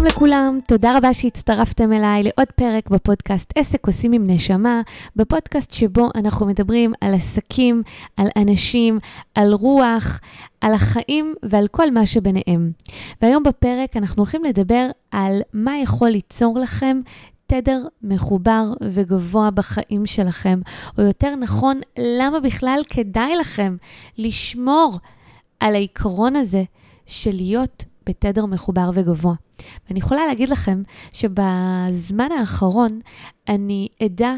שלום לכולם, תודה רבה שהצטרפתם אליי לעוד פרק בפודקאסט עסק עושים עם נשמה, בפודקאסט שבו אנחנו מדברים על עסקים, על אנשים, על רוח, על החיים ועל כל מה שביניהם. והיום בפרק אנחנו הולכים לדבר על מה יכול ליצור לכם תדר מחובר וגבוה בחיים שלכם, או יותר נכון, למה בכלל כדאי לכם לשמור על העיקרון הזה של להיות בתדר מחובר וגבוה. ואני יכולה להגיד לכם שבזמן האחרון אני עדה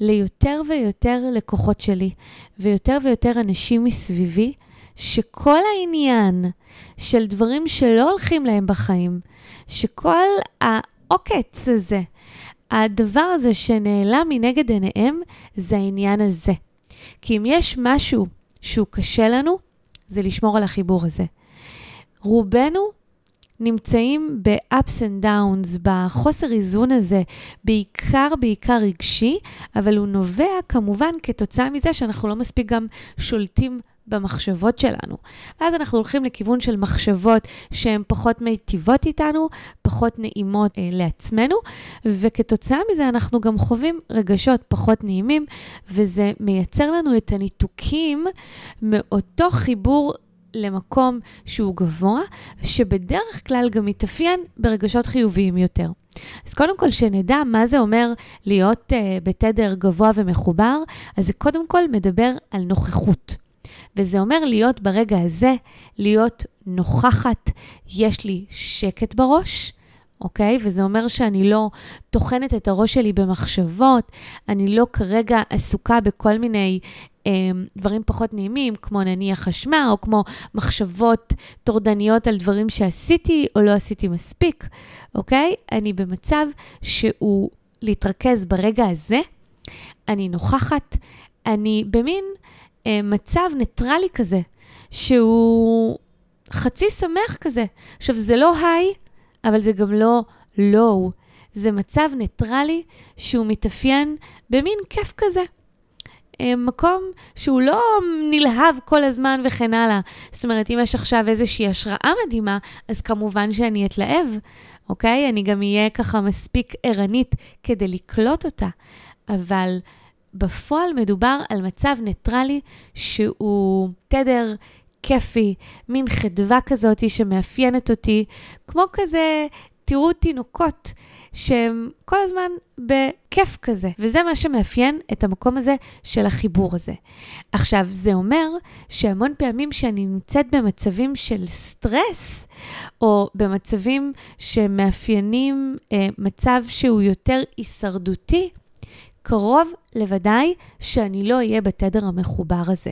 ליותר ויותר לקוחות שלי ויותר ויותר אנשים מסביבי, שכל העניין של דברים שלא הולכים להם בחיים, שכל העוקץ הזה, הדבר הזה שנעלם מנגד עיניהם, זה העניין הזה. כי אם יש משהו שהוא קשה לנו, זה לשמור על החיבור הזה. רובנו נמצאים ב-ups and downs, בחוסר איזון הזה, בעיקר, בעיקר רגשי, אבל הוא נובע כמובן כתוצאה מזה שאנחנו לא מספיק גם שולטים במחשבות שלנו. ואז אנחנו הולכים לכיוון של מחשבות שהן פחות מיטיבות איתנו, פחות נעימות אה, לעצמנו, וכתוצאה מזה אנחנו גם חווים רגשות פחות נעימים, וזה מייצר לנו את הניתוקים מאותו חיבור למקום שהוא גבוה, שבדרך כלל גם מתאפיין ברגשות חיוביים יותר. אז קודם כל, שנדע מה זה אומר להיות uh, בתדר גבוה ומחובר, אז זה קודם כל מדבר על נוכחות. וזה אומר להיות ברגע הזה, להיות נוכחת, יש לי שקט בראש, אוקיי? וזה אומר שאני לא טוחנת את הראש שלי במחשבות, אני לא כרגע עסוקה בכל מיני אה, דברים פחות נעימים, כמו נניח אשמה, או כמו מחשבות טורדניות על דברים שעשיתי או לא עשיתי מספיק, אוקיי? אני במצב שהוא להתרכז ברגע הזה, אני נוכחת, אני במין אה, מצב ניטרלי כזה, שהוא חצי שמח כזה. עכשיו, זה לא high, אבל זה גם לא low. זה מצב ניטרלי שהוא מתאפיין במין כיף כזה. אה, מקום שהוא לא נלהב כל הזמן וכן הלאה. זאת אומרת, אם יש עכשיו איזושהי השראה מדהימה, אז כמובן שאני אתלהב, אוקיי? אני גם אהיה ככה מספיק ערנית כדי לקלוט אותה. אבל בפועל מדובר על מצב ניטרלי שהוא תדר כיפי, מין חדווה כזאת שמאפיינת אותי, כמו כזה, תראו תינוקות שהם כל הזמן בכיף כזה, וזה מה שמאפיין את המקום הזה של החיבור הזה. עכשיו, זה אומר שהמון פעמים שאני נמצאת במצבים של סטרס, או במצבים שמאפיינים אה, מצב שהוא יותר הישרדותי, קרוב לוודאי שאני לא אהיה בתדר המחובר הזה,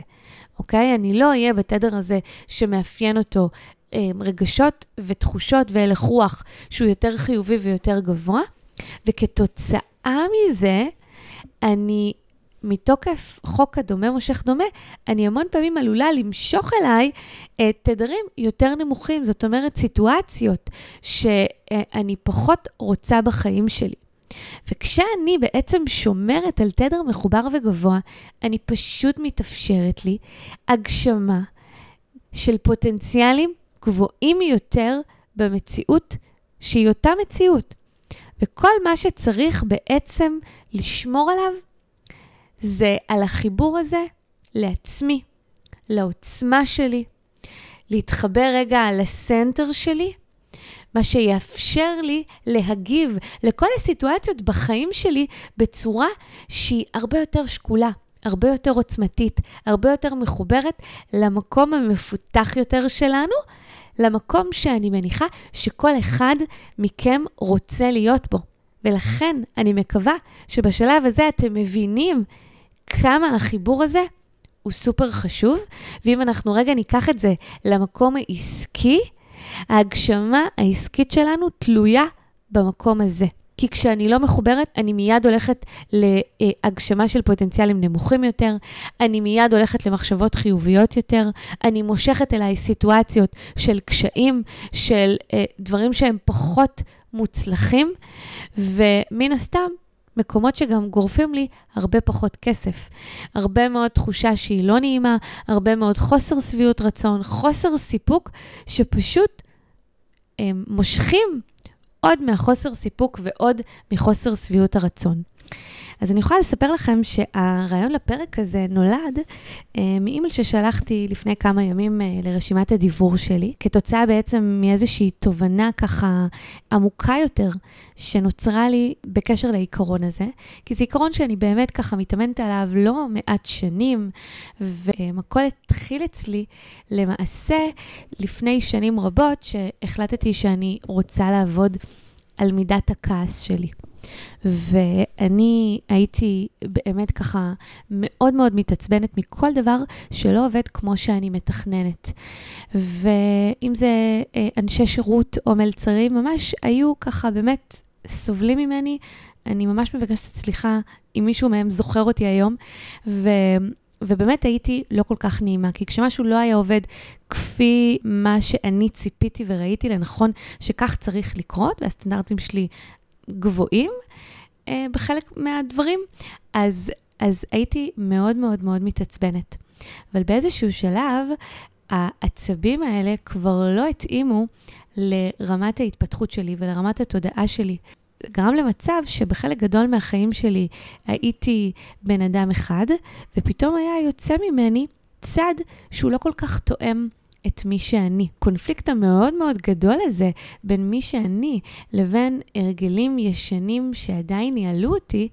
אוקיי? אני לא אהיה בתדר הזה שמאפיין אותו אה, רגשות ותחושות והלך רוח שהוא יותר חיובי ויותר גבוה, וכתוצאה מזה, אני, מתוקף חוק הדומה מושך דומה, אני המון פעמים עלולה למשוך אליי אה, תדרים יותר נמוכים, זאת אומרת סיטואציות שאני פחות רוצה בחיים שלי. וכשאני בעצם שומרת על תדר מחובר וגבוה, אני פשוט מתאפשרת לי הגשמה של פוטנציאלים גבוהים יותר במציאות שהיא אותה מציאות. וכל מה שצריך בעצם לשמור עליו זה על החיבור הזה לעצמי, לעוצמה שלי, להתחבר רגע לסנטר שלי מה שיאפשר לי להגיב לכל הסיטואציות בחיים שלי בצורה שהיא הרבה יותר שקולה. הרבה יותר עוצמתית, הרבה יותר מחוברת למקום המפותח יותר שלנו, למקום שאני מניחה שכל אחד מכם רוצה להיות בו. ולכן אני מקווה שבשלב הזה אתם מבינים כמה החיבור הזה הוא סופר חשוב, ואם אנחנו רגע ניקח את זה למקום העסקי, ההגשמה העסקית שלנו תלויה במקום הזה. כי כשאני לא מחוברת, אני מיד הולכת להגשמה של פוטנציאלים נמוכים יותר, אני מיד הולכת למחשבות חיוביות יותר, אני מושכת אליי סיטואציות של קשיים, של אה, דברים שהם פחות מוצלחים, ומן הסתם, מקומות שגם גורפים לי הרבה פחות כסף. הרבה מאוד תחושה שהיא לא נעימה, הרבה מאוד חוסר שביעות רצון, חוסר סיפוק, שפשוט מושכים עוד מהחוסר סיפוק ועוד מחוסר שביעות הרצון. אז אני יכולה לספר לכם שהרעיון לפרק הזה נולד אה, מאימייל ששלחתי לפני כמה ימים אה, לרשימת הדיבור שלי, כתוצאה בעצם מאיזושהי תובנה ככה עמוקה יותר שנוצרה לי בקשר לעיקרון הזה, כי זה עיקרון שאני באמת ככה מתאמנת עליו לא מעט שנים, והכל התחיל אצלי למעשה לפני שנים רבות, שהחלטתי שאני רוצה לעבוד על מידת הכעס שלי. ואני הייתי באמת ככה מאוד מאוד מתעצבנת מכל דבר שלא עובד כמו שאני מתכננת. ואם זה אה, אנשי שירות או מלצרים, ממש היו ככה באמת סובלים ממני. אני ממש מבקשת סליחה אם מישהו מהם זוכר אותי היום. ו... ובאמת הייתי לא כל כך נעימה, כי כשמשהו לא היה עובד כפי מה שאני ציפיתי וראיתי לנכון שכך צריך לקרות, והסטנדרטים שלי גבוהים אה, בחלק מהדברים, אז, אז הייתי מאוד מאוד מאוד מתעצבנת. אבל באיזשהו שלב, העצבים האלה כבר לא התאימו לרמת ההתפתחות שלי ולרמת התודעה שלי. גרם למצב שבחלק גדול מהחיים שלי הייתי בן אדם אחד, ופתאום היה יוצא ממני צד שהוא לא כל כך תואם את מי שאני. קונפליקט המאוד מאוד גדול הזה בין מי שאני לבין הרגלים ישנים שעדיין ניהלו אותי,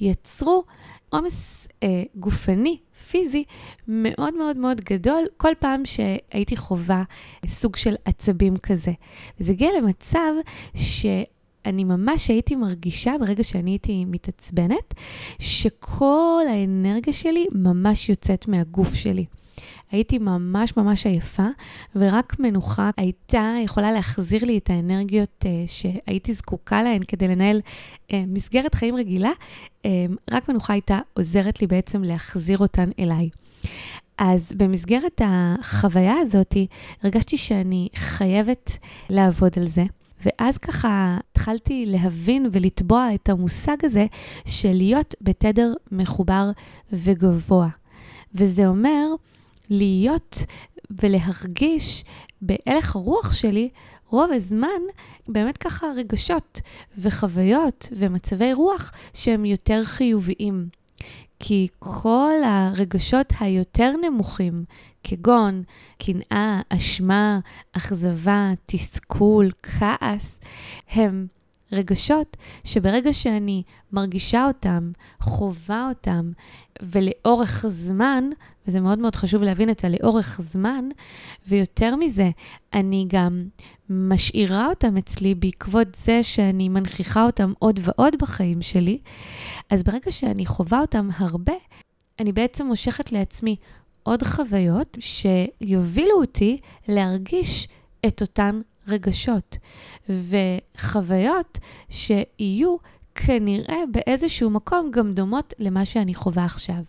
יצרו עומס אה, גופני, פיזי, מאוד מאוד מאוד גדול, כל פעם שהייתי חווה סוג של עצבים כזה. וזה הגיע למצב ש... אני ממש הייתי מרגישה ברגע שאני הייתי מתעצבנת, שכל האנרגיה שלי ממש יוצאת מהגוף שלי. הייתי ממש ממש עייפה, ורק מנוחה הייתה יכולה להחזיר לי את האנרגיות uh, שהייתי זקוקה להן כדי לנהל uh, מסגרת חיים רגילה, uh, רק מנוחה הייתה עוזרת לי בעצם להחזיר אותן אליי. אז במסגרת החוויה הזאת, הרגשתי שאני חייבת לעבוד על זה. ואז ככה התחלתי להבין ולתבוע את המושג הזה של להיות בתדר מחובר וגבוה. וזה אומר להיות ולהרגיש בהלך הרוח שלי רוב הזמן באמת ככה רגשות וחוויות ומצבי רוח שהם יותר חיוביים. כי כל הרגשות היותר נמוכים, כגון קנאה, אשמה, אכזבה, תסכול, כעס, הם רגשות שברגע שאני מרגישה אותם, חווה אותם, ולאורך זמן, וזה מאוד מאוד חשוב להבין את הלאורך זמן, ויותר מזה, אני גם משאירה אותם אצלי בעקבות זה שאני מנכיחה אותם עוד ועוד בחיים שלי, אז ברגע שאני חווה אותם הרבה, אני בעצם מושכת לעצמי עוד חוויות שיובילו אותי להרגיש את אותן רגשות וחוויות שיהיו כנראה באיזשהו מקום גם דומות למה שאני חווה עכשיו.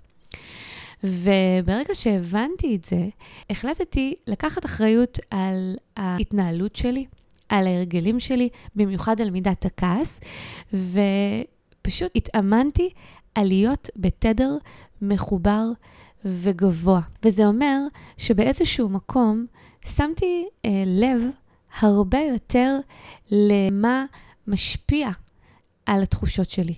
וברגע שהבנתי את זה, החלטתי לקחת אחריות על ההתנהלות שלי, על ההרגלים שלי, במיוחד על מידת הכעס, ופשוט התאמנתי על להיות בתדר מחובר וגבוה. וזה אומר שבאיזשהו מקום שמתי אה, לב הרבה יותר למה משפיע על התחושות שלי.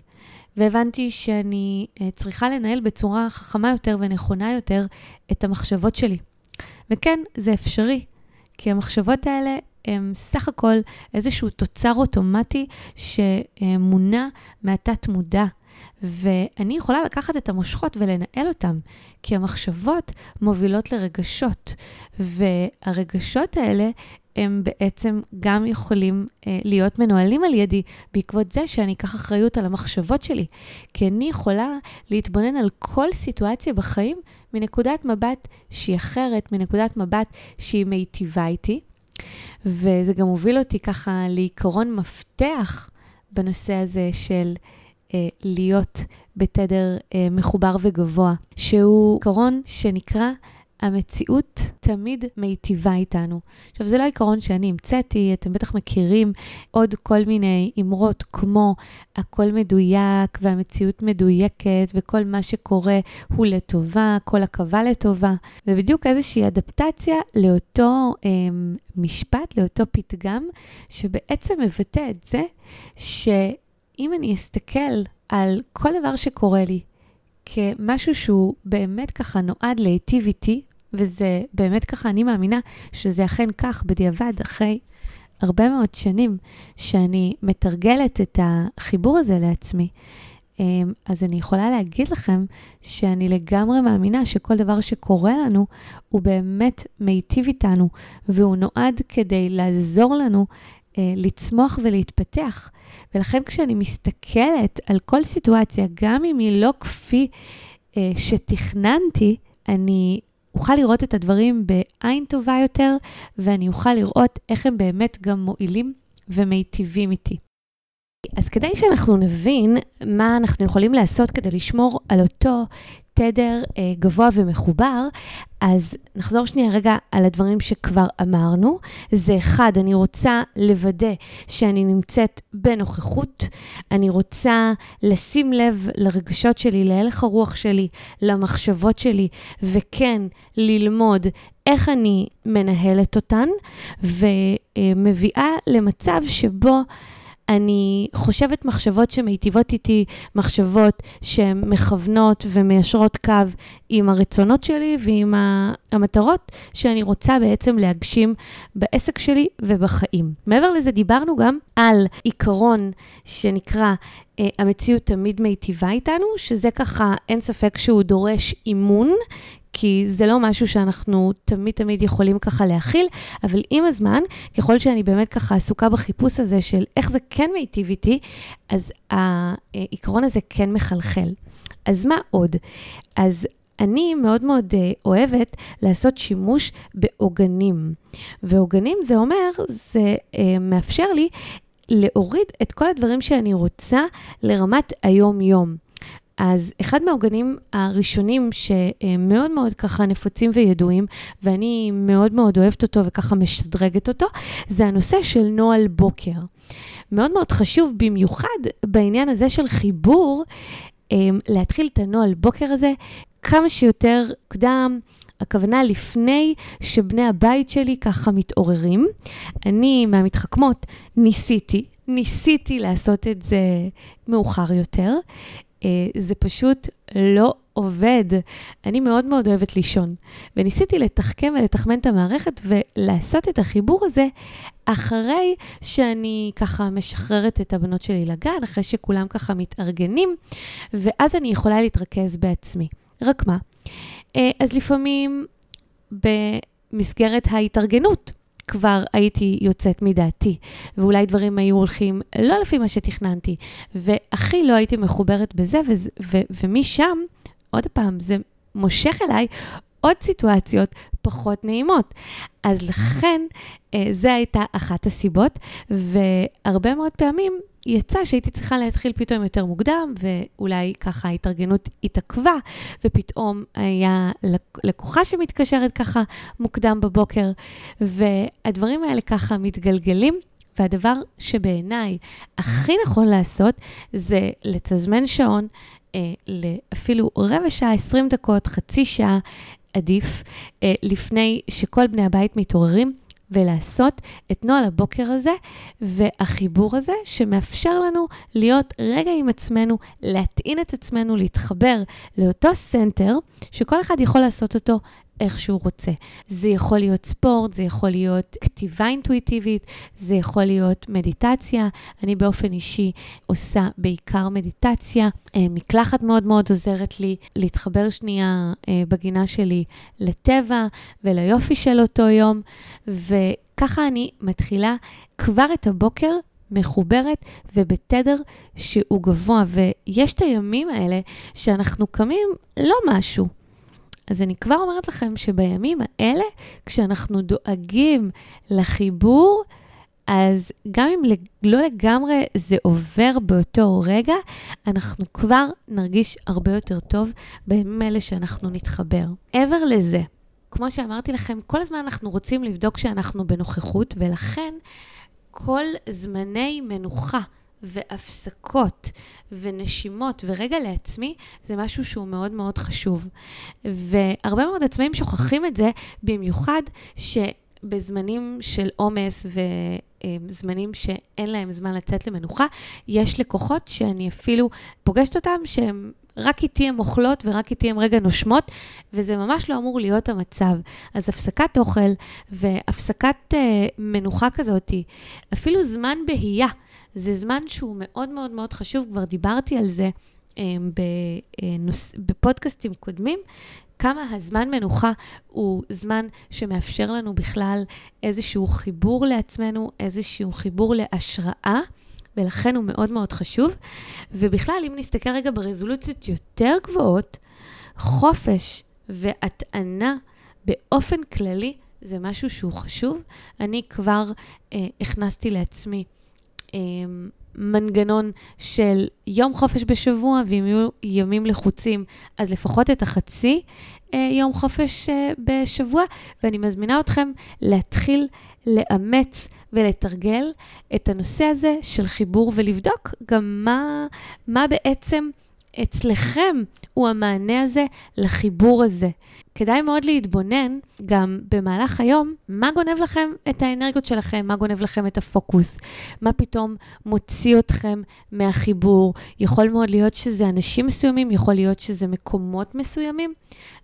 והבנתי שאני uh, צריכה לנהל בצורה חכמה יותר ונכונה יותר את המחשבות שלי. וכן, זה אפשרי, כי המחשבות האלה הם סך הכל איזשהו תוצר אוטומטי שמונע מהתת-מודע. ואני יכולה לקחת את המושכות ולנהל אותם, כי המחשבות מובילות לרגשות, והרגשות האלה הם בעצם גם יכולים אה, להיות מנוהלים על ידי בעקבות זה שאני אקח אחריות על המחשבות שלי. כי אני יכולה להתבונן על כל סיטואציה בחיים מנקודת מבט שהיא אחרת, מנקודת מבט שהיא מיטיבה איתי. וזה גם הוביל אותי ככה לעיקרון מפתח בנושא הזה של אה, להיות בתדר אה, מחובר וגבוה, שהוא עיקרון שנקרא המציאות תמיד מיטיבה איתנו. עכשיו, זה לא עיקרון שאני המצאתי, אתם בטח מכירים עוד כל מיני אמרות כמו הכל מדויק והמציאות מדויקת וכל מה שקורה הוא לטובה, כל עכבה לטובה. זה בדיוק איזושהי אדפטציה לאותו אה, משפט, לאותו פתגם, שבעצם מבטא את זה שאם אני אסתכל על כל דבר שקורה לי, כמשהו שהוא באמת ככה נועד להיטיב איתי, וזה באמת ככה, אני מאמינה שזה אכן כך בדיעבד, אחרי הרבה מאוד שנים שאני מתרגלת את החיבור הזה לעצמי. אמ, אז אני יכולה להגיד לכם שאני לגמרי מאמינה שכל דבר שקורה לנו הוא באמת מיטיב איתנו, והוא נועד כדי לעזור לנו אה, לצמוח ולהתפתח. ולכן כשאני מסתכלת על כל סיטואציה, גם אם היא לא כפי אה, שתכננתי, אני אוכל לראות את הדברים בעין טובה יותר, ואני אוכל לראות איך הם באמת גם מועילים ומיטיבים איתי. אז כדי שאנחנו נבין מה אנחנו יכולים לעשות כדי לשמור על אותו תדר אה, גבוה ומחובר, אז נחזור שנייה רגע על הדברים שכבר אמרנו. זה אחד, אני רוצה לוודא שאני נמצאת בנוכחות, אני רוצה לשים לב לרגשות שלי, להלך הרוח שלי, למחשבות שלי, וכן ללמוד איך אני מנהלת אותן, ומביאה למצב שבו אני חושבת מחשבות שמיטיבות איתי, מחשבות שמכוונות ומיישרות קו עם הרצונות שלי ועם המטרות שאני רוצה בעצם להגשים בעסק שלי ובחיים. מעבר לזה, דיברנו גם על עיקרון שנקרא אה, המציאות תמיד מיטיבה איתנו, שזה ככה, אין ספק שהוא דורש אימון, כי זה לא משהו שאנחנו תמיד תמיד יכולים ככה להכיל, אבל עם הזמן, ככל שאני באמת ככה עסוקה בחיפוש הזה של איך זה כן מיטיב איתי, אז העיקרון הזה כן מחלחל. אז מה עוד? אז אני מאוד מאוד uh, אוהבת לעשות שימוש בעוגנים. ועוגנים זה אומר, זה uh, מאפשר לי להוריד את כל הדברים שאני רוצה לרמת היום-יום. אז אחד מהעוגנים הראשונים שמאוד מאוד ככה נפוצים וידועים, ואני מאוד מאוד אוהבת אותו וככה משדרגת אותו, זה הנושא של נוהל בוקר. מאוד מאוד חשוב במיוחד בעניין הזה של חיבור, אמ, להתחיל את הנוהל בוקר הזה כמה שיותר קדם. הכוונה לפני שבני הבית שלי ככה מתעוררים. אני מהמתחכמות ניסיתי, ניסיתי לעשות את זה מאוחר יותר. אה, זה פשוט לא עובד. אני מאוד מאוד אוהבת לישון, וניסיתי לתחכם ולתחמן את המערכת ולעשות את החיבור הזה אחרי שאני ככה משחררת את הבנות שלי לגן, אחרי שכולם ככה מתארגנים, ואז אני יכולה להתרכז בעצמי. רק מה? אה, אז לפעמים במסגרת ההתארגנות, כבר הייתי יוצאת מדעתי, ואולי דברים היו הולכים לא לפי מה שתכננתי, והכי לא הייתי מחוברת בזה, ו- ו- ומשם, עוד פעם, זה מושך אליי עוד סיטואציות פחות נעימות. אז לכן, אה, זו הייתה אחת הסיבות, והרבה מאוד פעמים יצא שהייתי צריכה להתחיל פתאום יותר מוקדם, ואולי ככה ההתארגנות התעכבה, ופתאום היה לקוחה שמתקשרת ככה מוקדם בבוקר, והדברים האלה ככה מתגלגלים. והדבר שבעיניי הכי נכון לעשות זה לתזמן שעון אה, אפילו רבע שעה, 20 דקות, חצי שעה, עדיף, אה, לפני שכל בני הבית מתעוררים, ולעשות את נוהל הבוקר הזה והחיבור הזה, שמאפשר לנו להיות רגע עם עצמנו, להטעין את עצמנו, להתחבר לאותו center, שכל אחד יכול לעשות אותו איך שהוא רוצה. זה יכול להיות ספורט, זה יכול להיות כתיבה אינטואיטיבית, זה יכול להיות מדיטציה. אני באופן אישי עושה בעיקר מדיטציה. אה, מקלחת מאוד מאוד עוזרת לי להתחבר שנייה אה, בגינה שלי לטבע וליופי של אותו יום, וככה אני מתחילה כבר את הבוקר מחוברת ובתדר שהוא גבוה. ויש את הימים האלה שאנחנו קמים לא משהו. אז אני כבר אומרת לכם שבימים האלה, כשאנחנו דואגים לחיבור, אז גם אם לא לגמרי זה עובר באותו רגע, אנחנו כבר נרגיש הרבה יותר טוב בימים האלה שאנחנו נתחבר. מעבר לזה, כמו שאמרתי לכם, כל הזמן אנחנו רוצים לבדוק שאנחנו בנוכחות, ולכן כל זמני מנוחה והפסקות ונשימות ורגע לעצמי, זה משהו שהוא מאוד מאוד חשוב. והרבה מאוד עצמאים שוכחים את זה, במיוחד שבזמנים של עומס וזמנים שאין להם זמן לצאת למנוחה, יש לקוחות שאני אפילו פוגשת אותם שהם רק איתי הן אוכלות ורק איתי הן רגע נושמות, וזה ממש לא אמור להיות המצב. אז הפסקת אוכל והפסקת אה, מנוחה כזאת, אפילו זמן בהייה, זה זמן שהוא מאוד מאוד מאוד חשוב, כבר דיברתי על זה אה, בנוס, בפודקאסטים קודמים, כמה הזמן מנוחה הוא זמן שמאפשר לנו בכלל איזשהו חיבור לעצמנו, איזשהו חיבור להשראה. ולכן הוא מאוד מאוד חשוב. ובכלל, אם נסתכל רגע ברזולוציות יותר גבוהות, חופש והטענה באופן כללי זה משהו שהוא חשוב. אני כבר אה, הכנסתי לעצמי אה, מנגנון של יום חופש בשבוע, ואם יהיו ימים לחוצים, אז לפחות את החצי אה, יום חופש אה, בשבוע, ואני מזמינה אתכם להתחיל לאמץ ולתרגל את הנושא הזה של חיבור ולבדוק גם מה, מה בעצם אצלכם הוא המענה הזה לחיבור הזה. כדאי מאוד להתבונן גם במהלך היום, מה גונב לכם את האנרגיות שלכם, מה גונב לכם את הפוקוס, מה פתאום מוציא אתכם מהחיבור. יכול מאוד להיות שזה אנשים מסוימים, יכול להיות שזה מקומות מסוימים,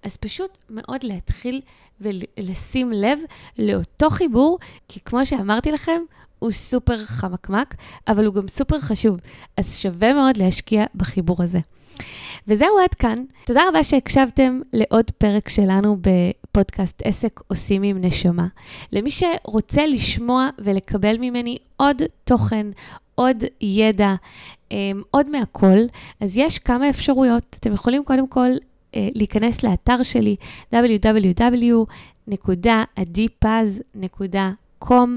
אז פשוט מאוד להתחיל ולשים לב לאותו חיבור, כי כמו שאמרתי לכם, הוא סופר חמקמק, אבל הוא גם סופר חשוב, אז שווה מאוד להשקיע בחיבור הזה. וזהו עד כאן. תודה רבה שהקשבתם לעוד פרק שלנו בפודקאסט עסק עושים עם נשמה. למי שרוצה לשמוע ולקבל ממני עוד תוכן, עוד ידע, אמ, עוד מהכל, אז יש כמה אפשרויות. אתם יכולים קודם כל אה, להיכנס לאתר שלי www.adipaz.com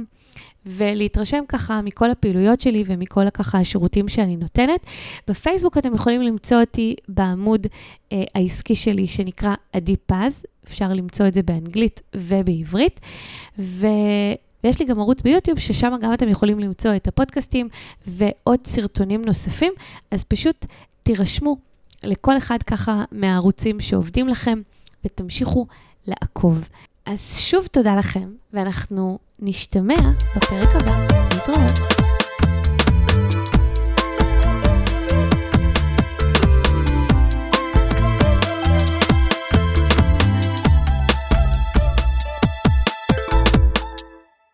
ולהתרשם ככה מכל הפעילויות שלי ומכל ככה השירותים שאני נותנת. בפייסבוק אתם יכולים למצוא אותי בעמוד אה, העסקי שלי שנקרא עדי פז, אפשר למצוא את זה באנגלית ובעברית. ו... ויש לי גם ערוץ ביוטיוב, ששם גם אתם יכולים למצוא את הפודקאסטים ועוד סרטונים נוספים, אז פשוט תירשמו לכל אחד ככה מהערוצים שעובדים לכם, ותמשיכו לעקוב. אז שוב תודה לכם, ואנחנו נשתמע בפרק הבא. להתראות.